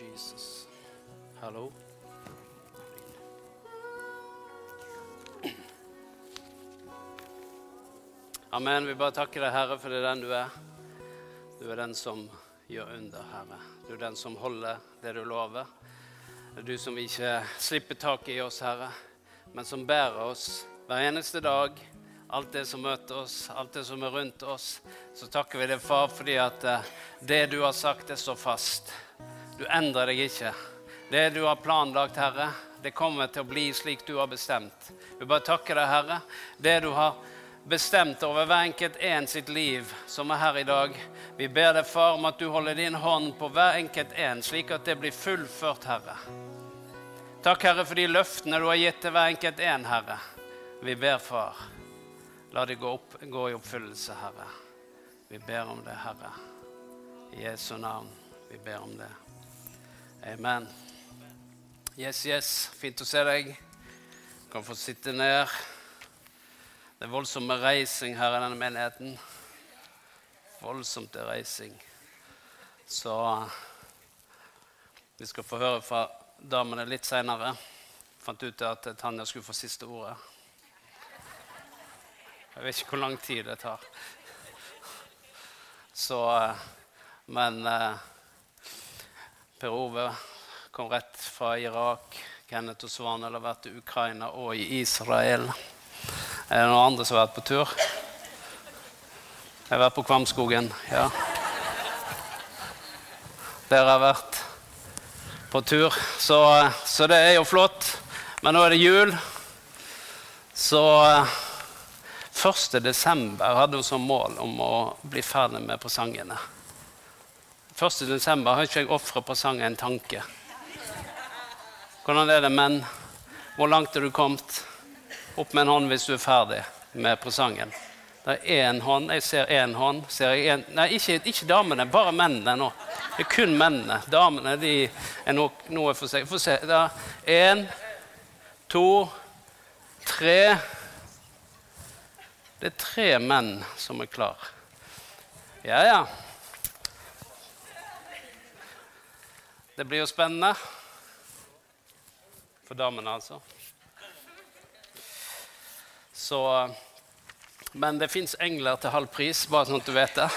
Jesus. Hallo. Amen. Vi bare takker deg, Herre, for det er den du er. Du er den som gjør under, Herre. Du er den som holder det du lover. Det er du som ikke slipper taket i oss, Herre, men som bærer oss hver eneste dag. Alt det som møter oss, alt det som er rundt oss. Så takker vi deg, Far, fordi at eh, det du har sagt, er så fast. Du endrer deg ikke. Det du har planlagt, Herre, det kommer til å bli slik du har bestemt. Vi bare takker deg, Herre. Det du har bestemt over hver enkelt en sitt liv som er her i dag. Vi ber deg, Far, om at du holder din hånd på hver enkelt en, slik at det blir fullført, Herre. Takk, Herre, for de løftene du har gitt til hver enkelt en, Herre. Vi ber, Far, la det gå, opp, gå i oppfyllelse, Herre. Vi ber om det, Herre. I Jesu navn. Vi ber om det. Amen. Yes, yes. Fint å se deg. Du kan få sitte ned. Det er voldsomme reising her i denne menigheten. Voldsomt til reising. Så vi skal få høre fra damene litt seinere. Fant ut at Tanja skulle få siste ordet. Jeg vet ikke hvor lang tid det tar. Så Men Per Ove kom rett fra Irak. Kenneth og Svanhild har vært i Ukraina og i Israel. Er det noen andre som har vært på tur? Jeg har vært på Kvamskogen, ja. Dere har vært på tur, så, så, det er jo flott. Men nå er det jul, så 1. desember hadde hun som mål om å bli ferdig med presangene. 1. desember har ikke jeg ofra presangen en tanke. Hvordan er det, menn? Hvor langt er du kommet? Opp med en hånd hvis du er ferdig med presangen. Det er én hånd. Jeg ser én hånd. Ser jeg en, nei, ikke, ikke, damene, bare mennene nå. Det er kun mennene. Damene de er noe, noe for seg. Få se. Da. én, to, tre Det er tre menn som er klar. Ja, ja. Det blir jo spennende. For damene, altså. Så, men det fins engler til halv pris, bare sånn at du vet det.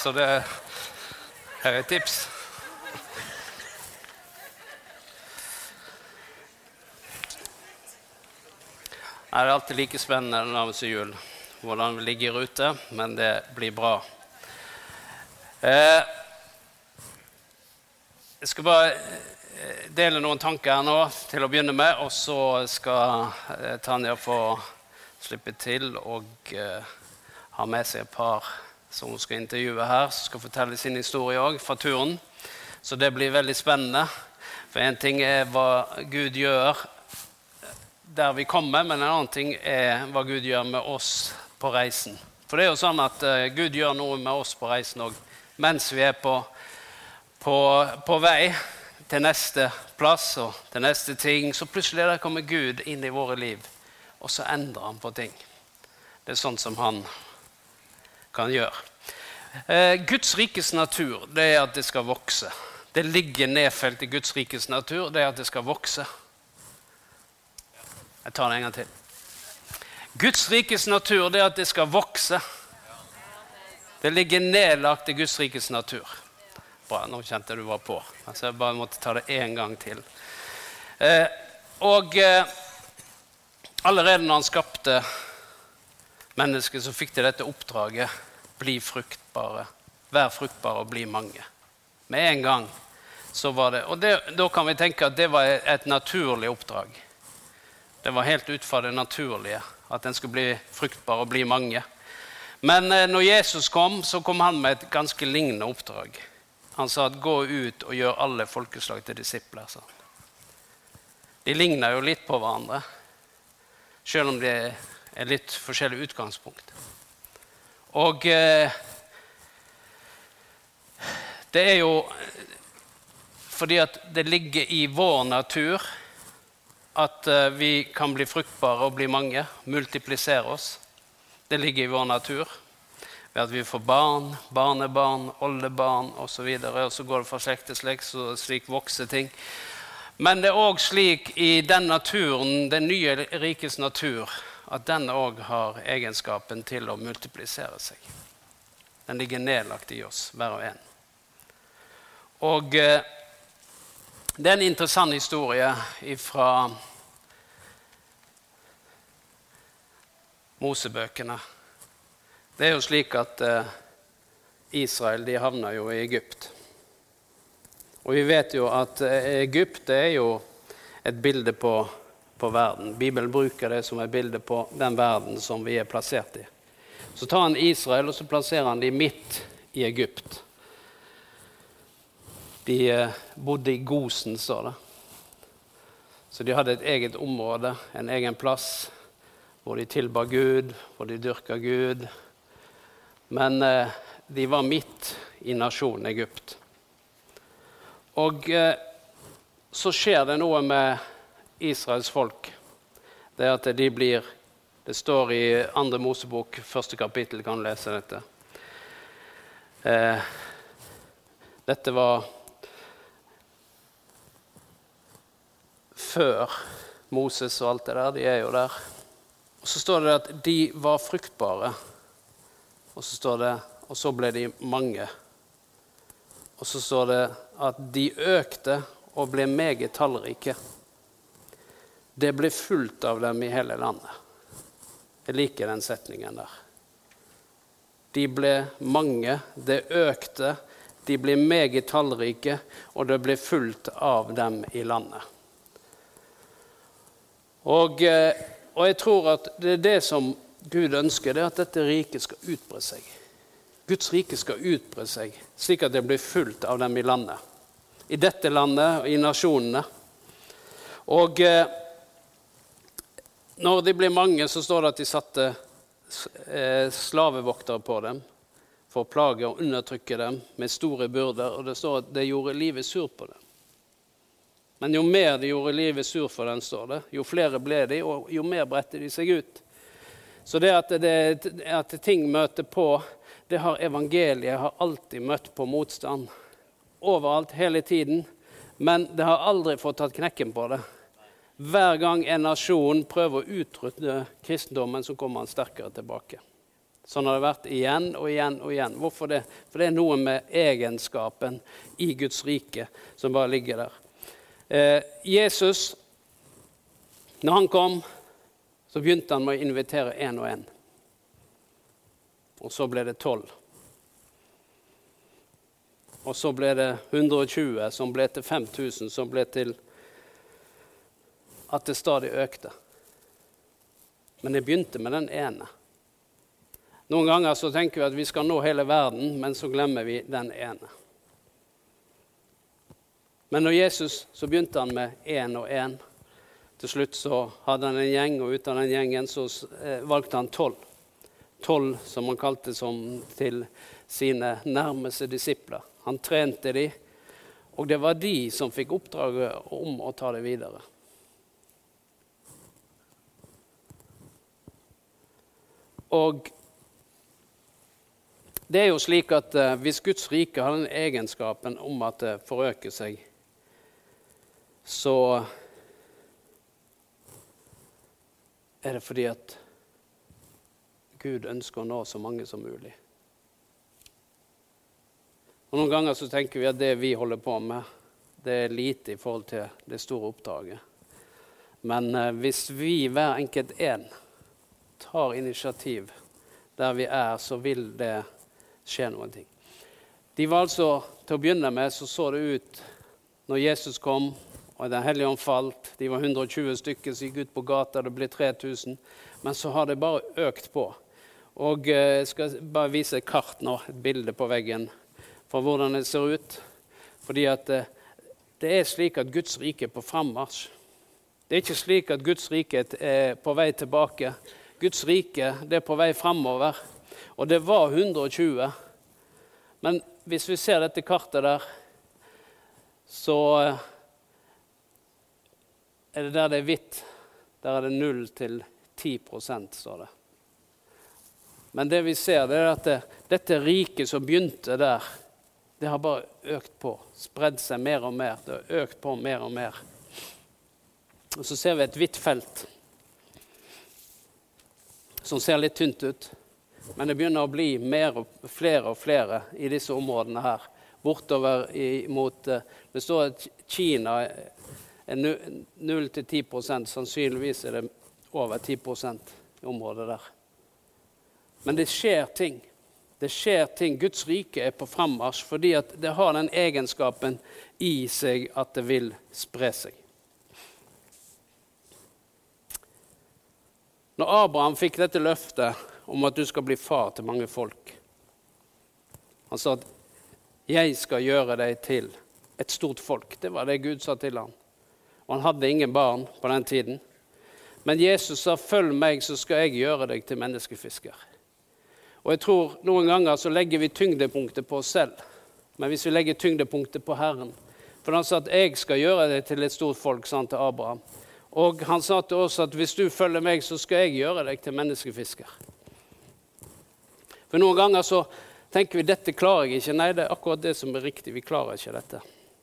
Så det her er et tips. Det er alltid like spennende når nærmer seg jul, hvordan vi ligger i rute, men det blir bra. Eh, jeg skal bare dele noen tanker her nå til å begynne med, og så skal eh, Tanja få slippe til og eh, ha med seg et par som hun skal intervjue her, som skal fortelle sin historie òg fra turen. Så det blir veldig spennende. For én ting er hva Gud gjør der vi kommer, men en annen ting er hva Gud gjør med oss på reisen. For det er jo sånn at Gud gjør noe med oss på reisen òg mens vi er på, på, på, vei til neste plass og til neste ting. Så plutselig der kommer Gud inn i våre liv, og så endrer han på ting. Det er sånn som han kan gjøre. Eh, Guds rikes natur det er at det skal vokse. Det ligger nedfelt i Guds rikes natur det er at det skal vokse. Jeg tar det en gang til. Guds rikes natur det er at det skal vokse. Det ligger nedlagt i Guds rikes natur. Bra, nå kjente du var på. Altså jeg bare måtte ta det én gang til. Eh, og eh, allerede når han skapte mennesket, så fikk de dette oppdraget. Bli fruktbare. Vær fruktbare og bli mange. Med en gang så var det Og det, da kan vi tenke at det var et naturlig oppdrag. Det var helt ut fra det naturlige at en skulle bli fruktbar og bli mange. Men eh, når Jesus kom, så kom han med et ganske lignende oppdrag. Han sa at 'gå ut og gjør alle folkeslag til disipler'. Så. De ligner jo litt på hverandre, selv om det er litt forskjellig utgangspunkt. Og eh, det er jo fordi at det ligger i vår natur at eh, vi kan bli fruktbare og bli mange, multiplisere oss. Det ligger i vår natur. ved at vi får barn, barnebarn, oldebarn osv. Og, så og så går det fra slekt til slekt, så slik vokser ting. Men det er òg slik i den naturen, den nye rikets natur, at den òg har egenskapen til å multiplisere seg. Den ligger nedlagt i oss, hver og en. Og eh, det er en interessant historie fra Mosebøkene. Det er jo slik at eh, Israel de havna jo i Egypt. Og vi vet jo at eh, Egypt er jo et bilde på, på verden. Bibelen bruker det som et bilde på den verden som vi er plassert i. Så tar han Israel og så plasserer han dem midt i Egypt. De eh, bodde i Gosen, står det. Så de hadde et eget område, en egen plass, hvor de tilba Gud, hvor de dyrka Gud. Men eh, de var midt i nasjonen Egypt. Og eh, så skjer det noe med Israels folk. Det at de blir Det står i andre Mosebok, første kapittel, kan du lese dette. Eh, dette var før Moses og alt det der. De er jo der. Og Så står det at de var fruktbare. Og så står det og så ble de mange. Og så står det at de økte og ble meget tallrike. Det ble fullt av dem i hele landet. Jeg liker den setningen der. De ble mange, det økte, de ble meget tallrike, og det ble fullt av dem i landet. Og, eh, og jeg tror at det er det som Gud ønsker, det er at dette riket skal utbre seg. Guds rike skal utbre seg, slik at det blir fullt av dem i landet. I dette landet og i nasjonene. Og eh, når de blir mange, så står det at de satte eh, slavevoktere på dem for å plage og undertrykke dem med store byrder. Og det står at det gjorde livet surt på dem. Men jo mer de gjorde livet sur for den, står det, jo flere ble de, og jo mer bredte de seg ut. Så det at, det, at ting møter på det har evangeliet har alltid møtt på motstand. Overalt, hele tiden. Men det har aldri fått tatt knekken på det. Hver gang en nasjon prøver å utrydde kristendommen, så kommer han sterkere tilbake. Sånn har det vært igjen og igjen og igjen. Hvorfor det? For det er noe med egenskapen i Guds rike som bare ligger der. Eh, Jesus, når han kom, så begynte han med å invitere én og én. Og så ble det 12. Og så ble det 120, som ble til 5000, som ble til at det stadig økte. Men det begynte med den ene. Noen ganger så tenker vi at vi skal nå hele verden, men så glemmer vi den ene. Men når Jesus så begynte han med én og én. Til slutt så hadde han en gjeng, og ut av den gjengen så eh, valgte han tolv tolv, som han kalte som, til sine nærmeste disipler. Han trente de, og det var de som fikk oppdraget om å ta det videre. Og det er jo slik at uh, hvis Guds rike har den egenskapen om at det forøker seg, så er det fordi at Gud ønsker å nå så mange som mulig. Og Noen ganger så tenker vi at det vi holder på med, det er lite i forhold til det store oppdraget. Men eh, hvis vi hver enkelt en tar initiativ der vi er, så vil det skje noen ting. De var altså, Til å begynne med så så det ut når Jesus kom og Den hellige ånd falt. De var 120 stykker som gikk ut på gata, det ble 3000. Men så har det bare økt på. Og jeg eh, skal bare vise et kart nå, et bilde på veggen for hvordan det ser ut. Fordi at eh, det er slik at Guds rike er på frammarsj. Det er ikke slik at Guds rike er på vei tilbake. Guds rike det er på vei framover. Og det var 120. Men hvis vi ser dette kartet der, så eh, er det der det er hvitt. Der er det 0 til 10 står det. Men det vi ser, det er at det, dette riket som begynte der, det har bare økt på. Spredd seg mer og mer. Det har økt på mer og mer. Og så ser vi et hvitt felt som ser litt tynt ut. Men det begynner å bli og, flere og flere i disse områdene her. Bortover i, mot eh, Det står at Kina 0-10 Sannsynligvis er det over 10 i området der. Men det skjer ting. Det skjer ting. Guds rike er på frammarsj fordi det har den egenskapen i seg at det vil spre seg. Når Abraham fikk dette løftet om at du skal bli far til mange folk Han sa at 'jeg skal gjøre deg til et stort folk'. Det var det Gud sa til ham. Og han hadde ingen barn på den tiden. Men Jesus sa 'følg meg, så skal jeg gjøre deg til menneskefisker'. Og jeg tror Noen ganger så legger vi tyngdepunktet på oss selv. Men hvis vi legger tyngdepunktet på Herren For han sa at 'jeg skal gjøre deg til et stort folk', sa han til Abraham. Og han sa til oss at 'hvis du følger meg, så skal jeg gjøre deg til menneskefisker'. For noen ganger så tenker vi 'dette klarer jeg ikke'. Nei, det er akkurat det som er riktig. Vi klarer ikke dette.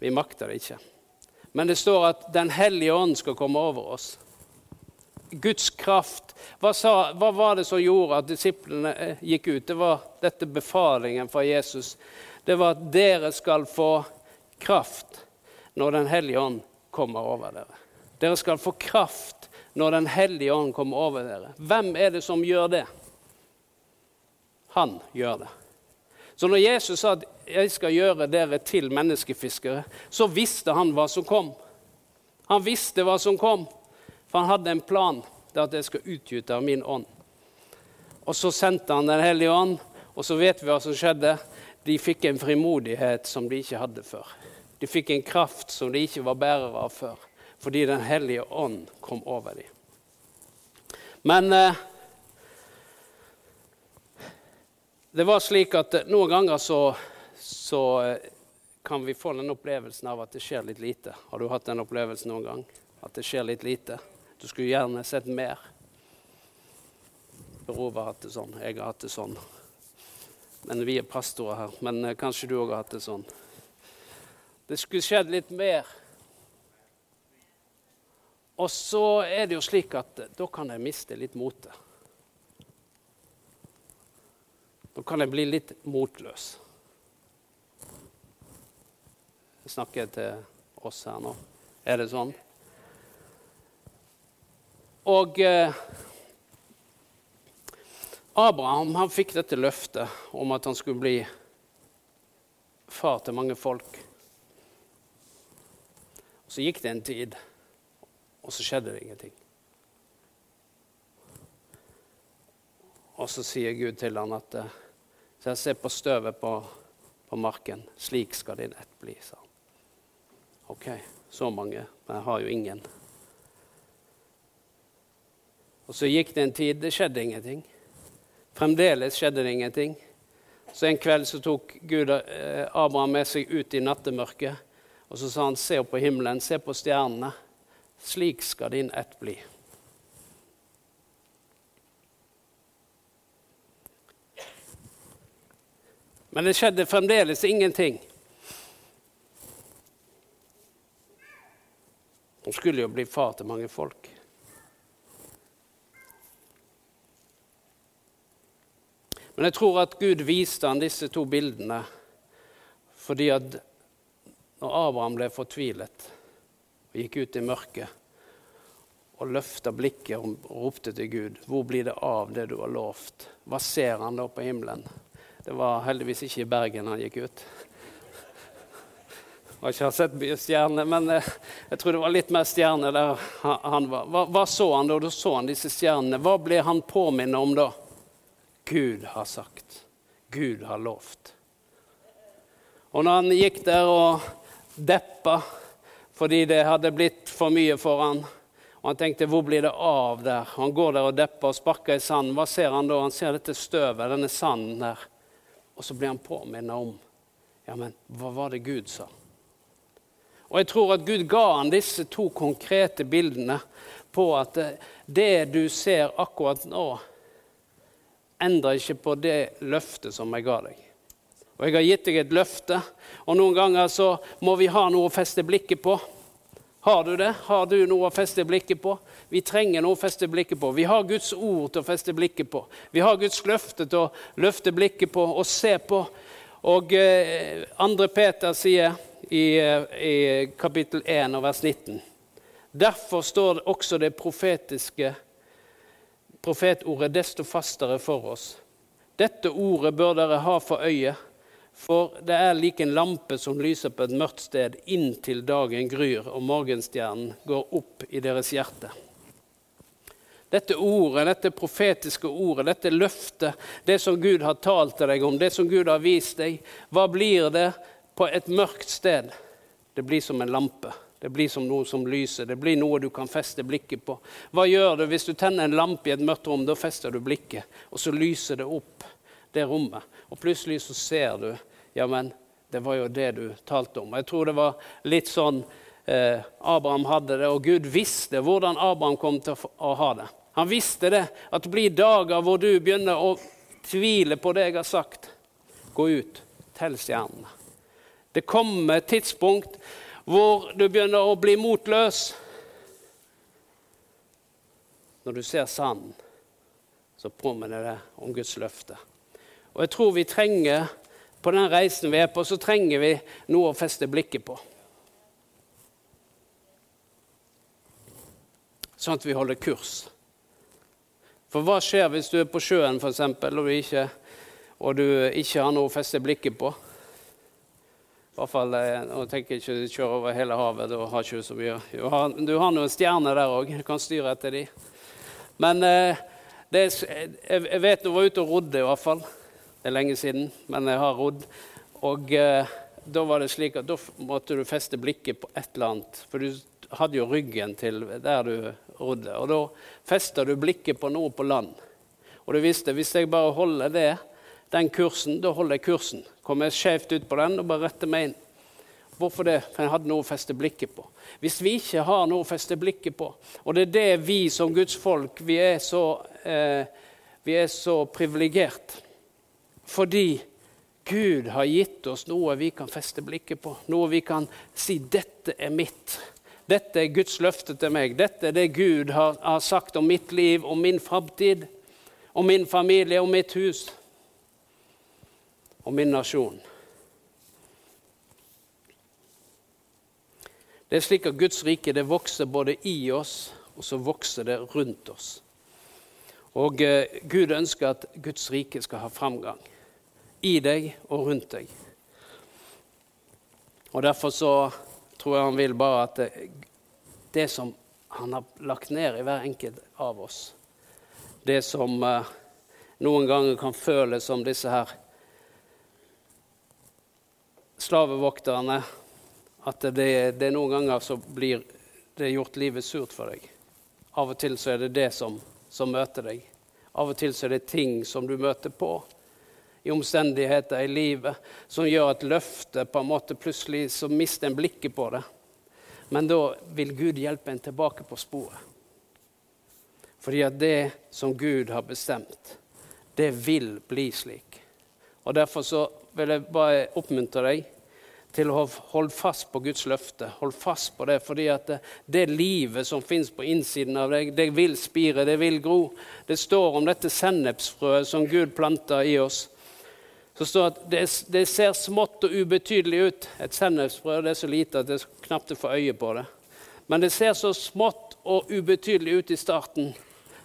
Vi makter det ikke. Men det står at Den hellige ånd skal komme over oss. Guds kraft. Hva, sa, hva, var det som gjorde at disiplene eh, gikk ut? Det var dette befalingen fra Jesus. Det var at dere skal få kraft når Den hellige ånd kommer over dere. Dere skal få kraft når Den hellige ånd kommer over dere. Hvem er det som gjør det? Han gjør det. Så når Jesus sa at 'jeg skal gjøre dere til menneskefiskere', så visste han hva som kom. Han visste hva som kom. For han hadde en plan. Det at jeg skal utgyte av min ånd. Og så sendte han Den hellige ånd, og så vet vi hva som skjedde. De fikk en frimodighet som de ikke hadde før. De fikk en kraft som de ikke var bærere av før, fordi Den hellige ånd kom over dem. Men eh, det var slik at eh, noen ganger så, så eh, kan vi få den opplevelsen av at det skjer litt lite. Har du hatt den opplevelsen noen gang? At det skjer litt lite? Du skulle gjerne sett mer. Rove har hatt det sånn. Jeg har hatt det sånn. Men vi er pastorer her. Men eh, kanskje du òg har hatt det sånn. Det skulle skjedd litt mer. Og så er det jo slik at eh, da kan jeg miste litt motet. Da kan jeg bli litt motløs. Jeg snakker til oss her nå. Er det sånn? Og eh, Abraham han fikk dette løftet om at han skulle bli far til mange folk. Så gikk det en tid, og så skjedde det ingenting. Og så sier Gud til han at eh, så jeg ser på støvet på, på marken. Slik skal din ett bli, sa. OK, så mange, men jeg har jo ingen. Og så gikk det en tid, det skjedde ingenting. Fremdeles skjedde det ingenting. Så en kveld så tok Gud eh, Abraham med seg ut i nattemørket. Og så sa han, se opp på himmelen, se på stjernene. Slik skal din ett bli. Men det skjedde fremdeles ingenting. Han skulle jo bli far til mange folk. Men jeg tror at Gud viste han disse to bildene fordi at når Abraham ble fortvilet og gikk ut i mørket og løfta blikket og ropte til Gud, 'Hvor blir det av det du har lovt?' Hva ser han da på himmelen? Det var heldigvis ikke i Bergen han gikk ut. Har ikke sett mye stjerner, men eh, jeg tror det var litt mer stjerner der han var. Hva, hva så han da? Da så han disse stjernene. Hva ble han påminnet om da? Gud har sagt. Gud har lovt. Og når han gikk der og deppa fordi det hadde blitt for mye for han, og han tenkte 'hvor blir det av der'? Han går der og depper og sparker i sanden. Hva ser han da? Han ser dette støvet, denne sanden der. Og så blir han påminnet om ja, men hva var det Gud sa? Og jeg tror at Gud ga han disse to konkrete bildene på at det du ser akkurat nå, endrer ikke på det løftet som jeg ga deg. Og jeg har gitt deg et løfte, og noen ganger så må vi ha noe å feste blikket på. Har du det? Har du noe å feste blikket på? Vi trenger noe å feste blikket på. Vi har Guds ord til å feste blikket på. Vi har Guds løfte til å løfte blikket på og se på. Og eh, 2. Peter sier i, i kapittel 1 og vers 19 Derfor står også det profetiske profetordet desto fastere for oss. Dette ordet bør dere ha for øye, for det er lik en lampe som lyser på et mørkt sted inntil dagen gryr og morgenstjernen går opp i deres hjerte. Dette ordet, dette profetiske ordet, dette løftet, det som Gud har talt til deg om, det som Gud har vist deg, hva blir det på et mørkt sted? Det blir som en lampe. Det blir som noe som lyser. Det blir noe du kan feste blikket på. Hva gjør du hvis du tenner en lampe i et mørkt rom? Da fester du blikket, og så lyser det opp det rommet. Og plutselig så ser du Ja, men det var jo det du talte om. Jeg tror det var litt sånn eh, Abraham hadde det, og Gud visste hvordan Abraham kom til å ha det. Han visste det, at det blir dager hvor du begynner å tvile på det jeg har sagt. Gå ut, tell stjernene. Det kommer et tidspunkt hvor du begynner å bli motløs. Når du ser sanden, så påminner det om Guds løfte. Og jeg tror vi trenger, på den reisen vi er på, så trenger vi noe å feste blikket på. Sånn at vi holder kurs. For hva skjer hvis du er på sjøen for eksempel, og, og du ikke har noe å feste blikket på? Hvert fall, eh, Nå tenker jeg ikke kjøre over hele havet. Da har ikke så mye. Du har, du har noen stjerner der òg. Du kan styre etter de. Men eh, det, jeg vet du var ute og rodde, i hvert fall. Det er lenge siden, men jeg har rodd. Og eh, da var det slik at da måtte du feste blikket på et eller annet. For du hadde jo ryggen til der du rodde. Og da festa du blikket på noe på land. Og du visste hvis jeg bare holder det, den kursen, da holder jeg kursen. Kommer jeg skjevt ut på den og bare rette meg inn. Hvorfor det? For jeg hadde noe å feste blikket på. Hvis vi ikke har noe å feste blikket på, og det er det vi som Guds folk vi er så, eh, så privilegert fordi Gud har gitt oss noe vi kan feste blikket på, noe vi kan si 'dette er mitt'. Dette er Guds løfte til meg. Dette er det Gud har, har sagt om mitt liv, om min framtid, om min familie, om mitt hus og min nasjon. Det er slik at Guds rike det vokser både i oss og så vokser det rundt oss. Og eh, Gud ønsker at Guds rike skal ha framgang i deg og rundt deg. Og Derfor så tror jeg han vil bare at det, det som han har lagt ned i hver enkelt av oss, det som eh, noen ganger kan føles som disse her slavevokterne at det, det er noen ganger så blir det gjort livet surt for deg. Av og til så er det det som, som møter deg. Av og til så er det ting som du møter på i omstendigheter i livet som gjør at løftet på en måte plutselig så mister en blikket på det. Men da vil Gud hjelpe en tilbake på sporet. Fordi at det som Gud har bestemt, det vil bli slik. Og Derfor så vil jeg bare oppmuntre deg til å holde fast på Guds løfte. Hold fast på det, fordi at det, livet som fins på innsiden av deg, det vil spire, det vil gro. Det står om dette sennepsfrøet som Gud planta i oss. Så står at det, det, ser smått og ubetydelig ut. Et sennepsfrø er så lite at det er knapt å få øye på det. Men det ser så smått og ubetydelig ut i starten.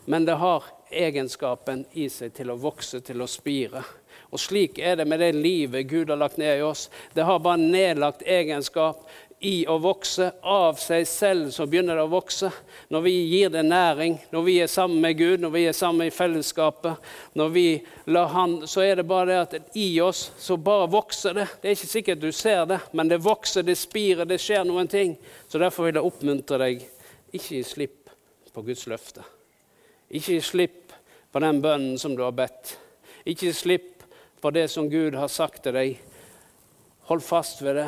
Men det har egenskapen i seg til å vokse, til å spire. Og slik er det med det livet Gud har lagt ned i oss. Det har bare nedlagt egenskap i å vokse. Av seg selv så begynner det å vokse. Når vi gir det næring, når vi er sammen med Gud, når vi er sammen i fellesskapet, når vi lar Han, så er det bare det at i oss så bare vokser det. Det er ikke sikkert du ser det, men det vokser, det spirer, det skjer noen ting. Så derfor vil jeg oppmuntre deg, ikke gi slipp på Guds løfte. Ikke gi slipp på den bønnen som du har bedt. Ikke gi slipp på det som Gud har sagt til deg. Hold fast ved det.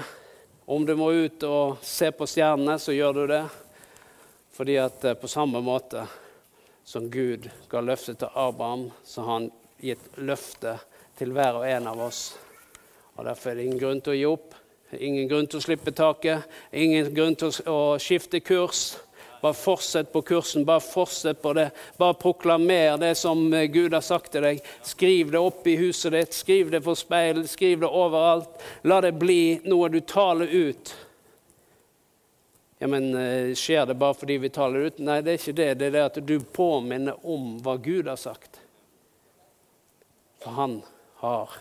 Om du må ut og se på stjernene, så gjør du det. Fordi at eh, på samme måte som Gud ga løftet til Abraham, så har han gitt løfte til hver og en av oss. Og Derfor er det ingen grunn til å gi opp, ingen grunn til å slippe taket, ingen grunn til å skifte kurs. Bare fortsett på kursen, bare fortsett på det. Bare proklamer det som Gud har sagt til deg. Skriv det opp i huset ditt, skriv det for speil, skriv det overalt. La det bli noe du taler ut. Ja, men eh, Skjer det bare fordi vi taler ut? Nei, det er ikke det. Det er det at du påminner om hva Gud har sagt. For han har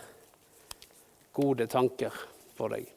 gode tanker for deg.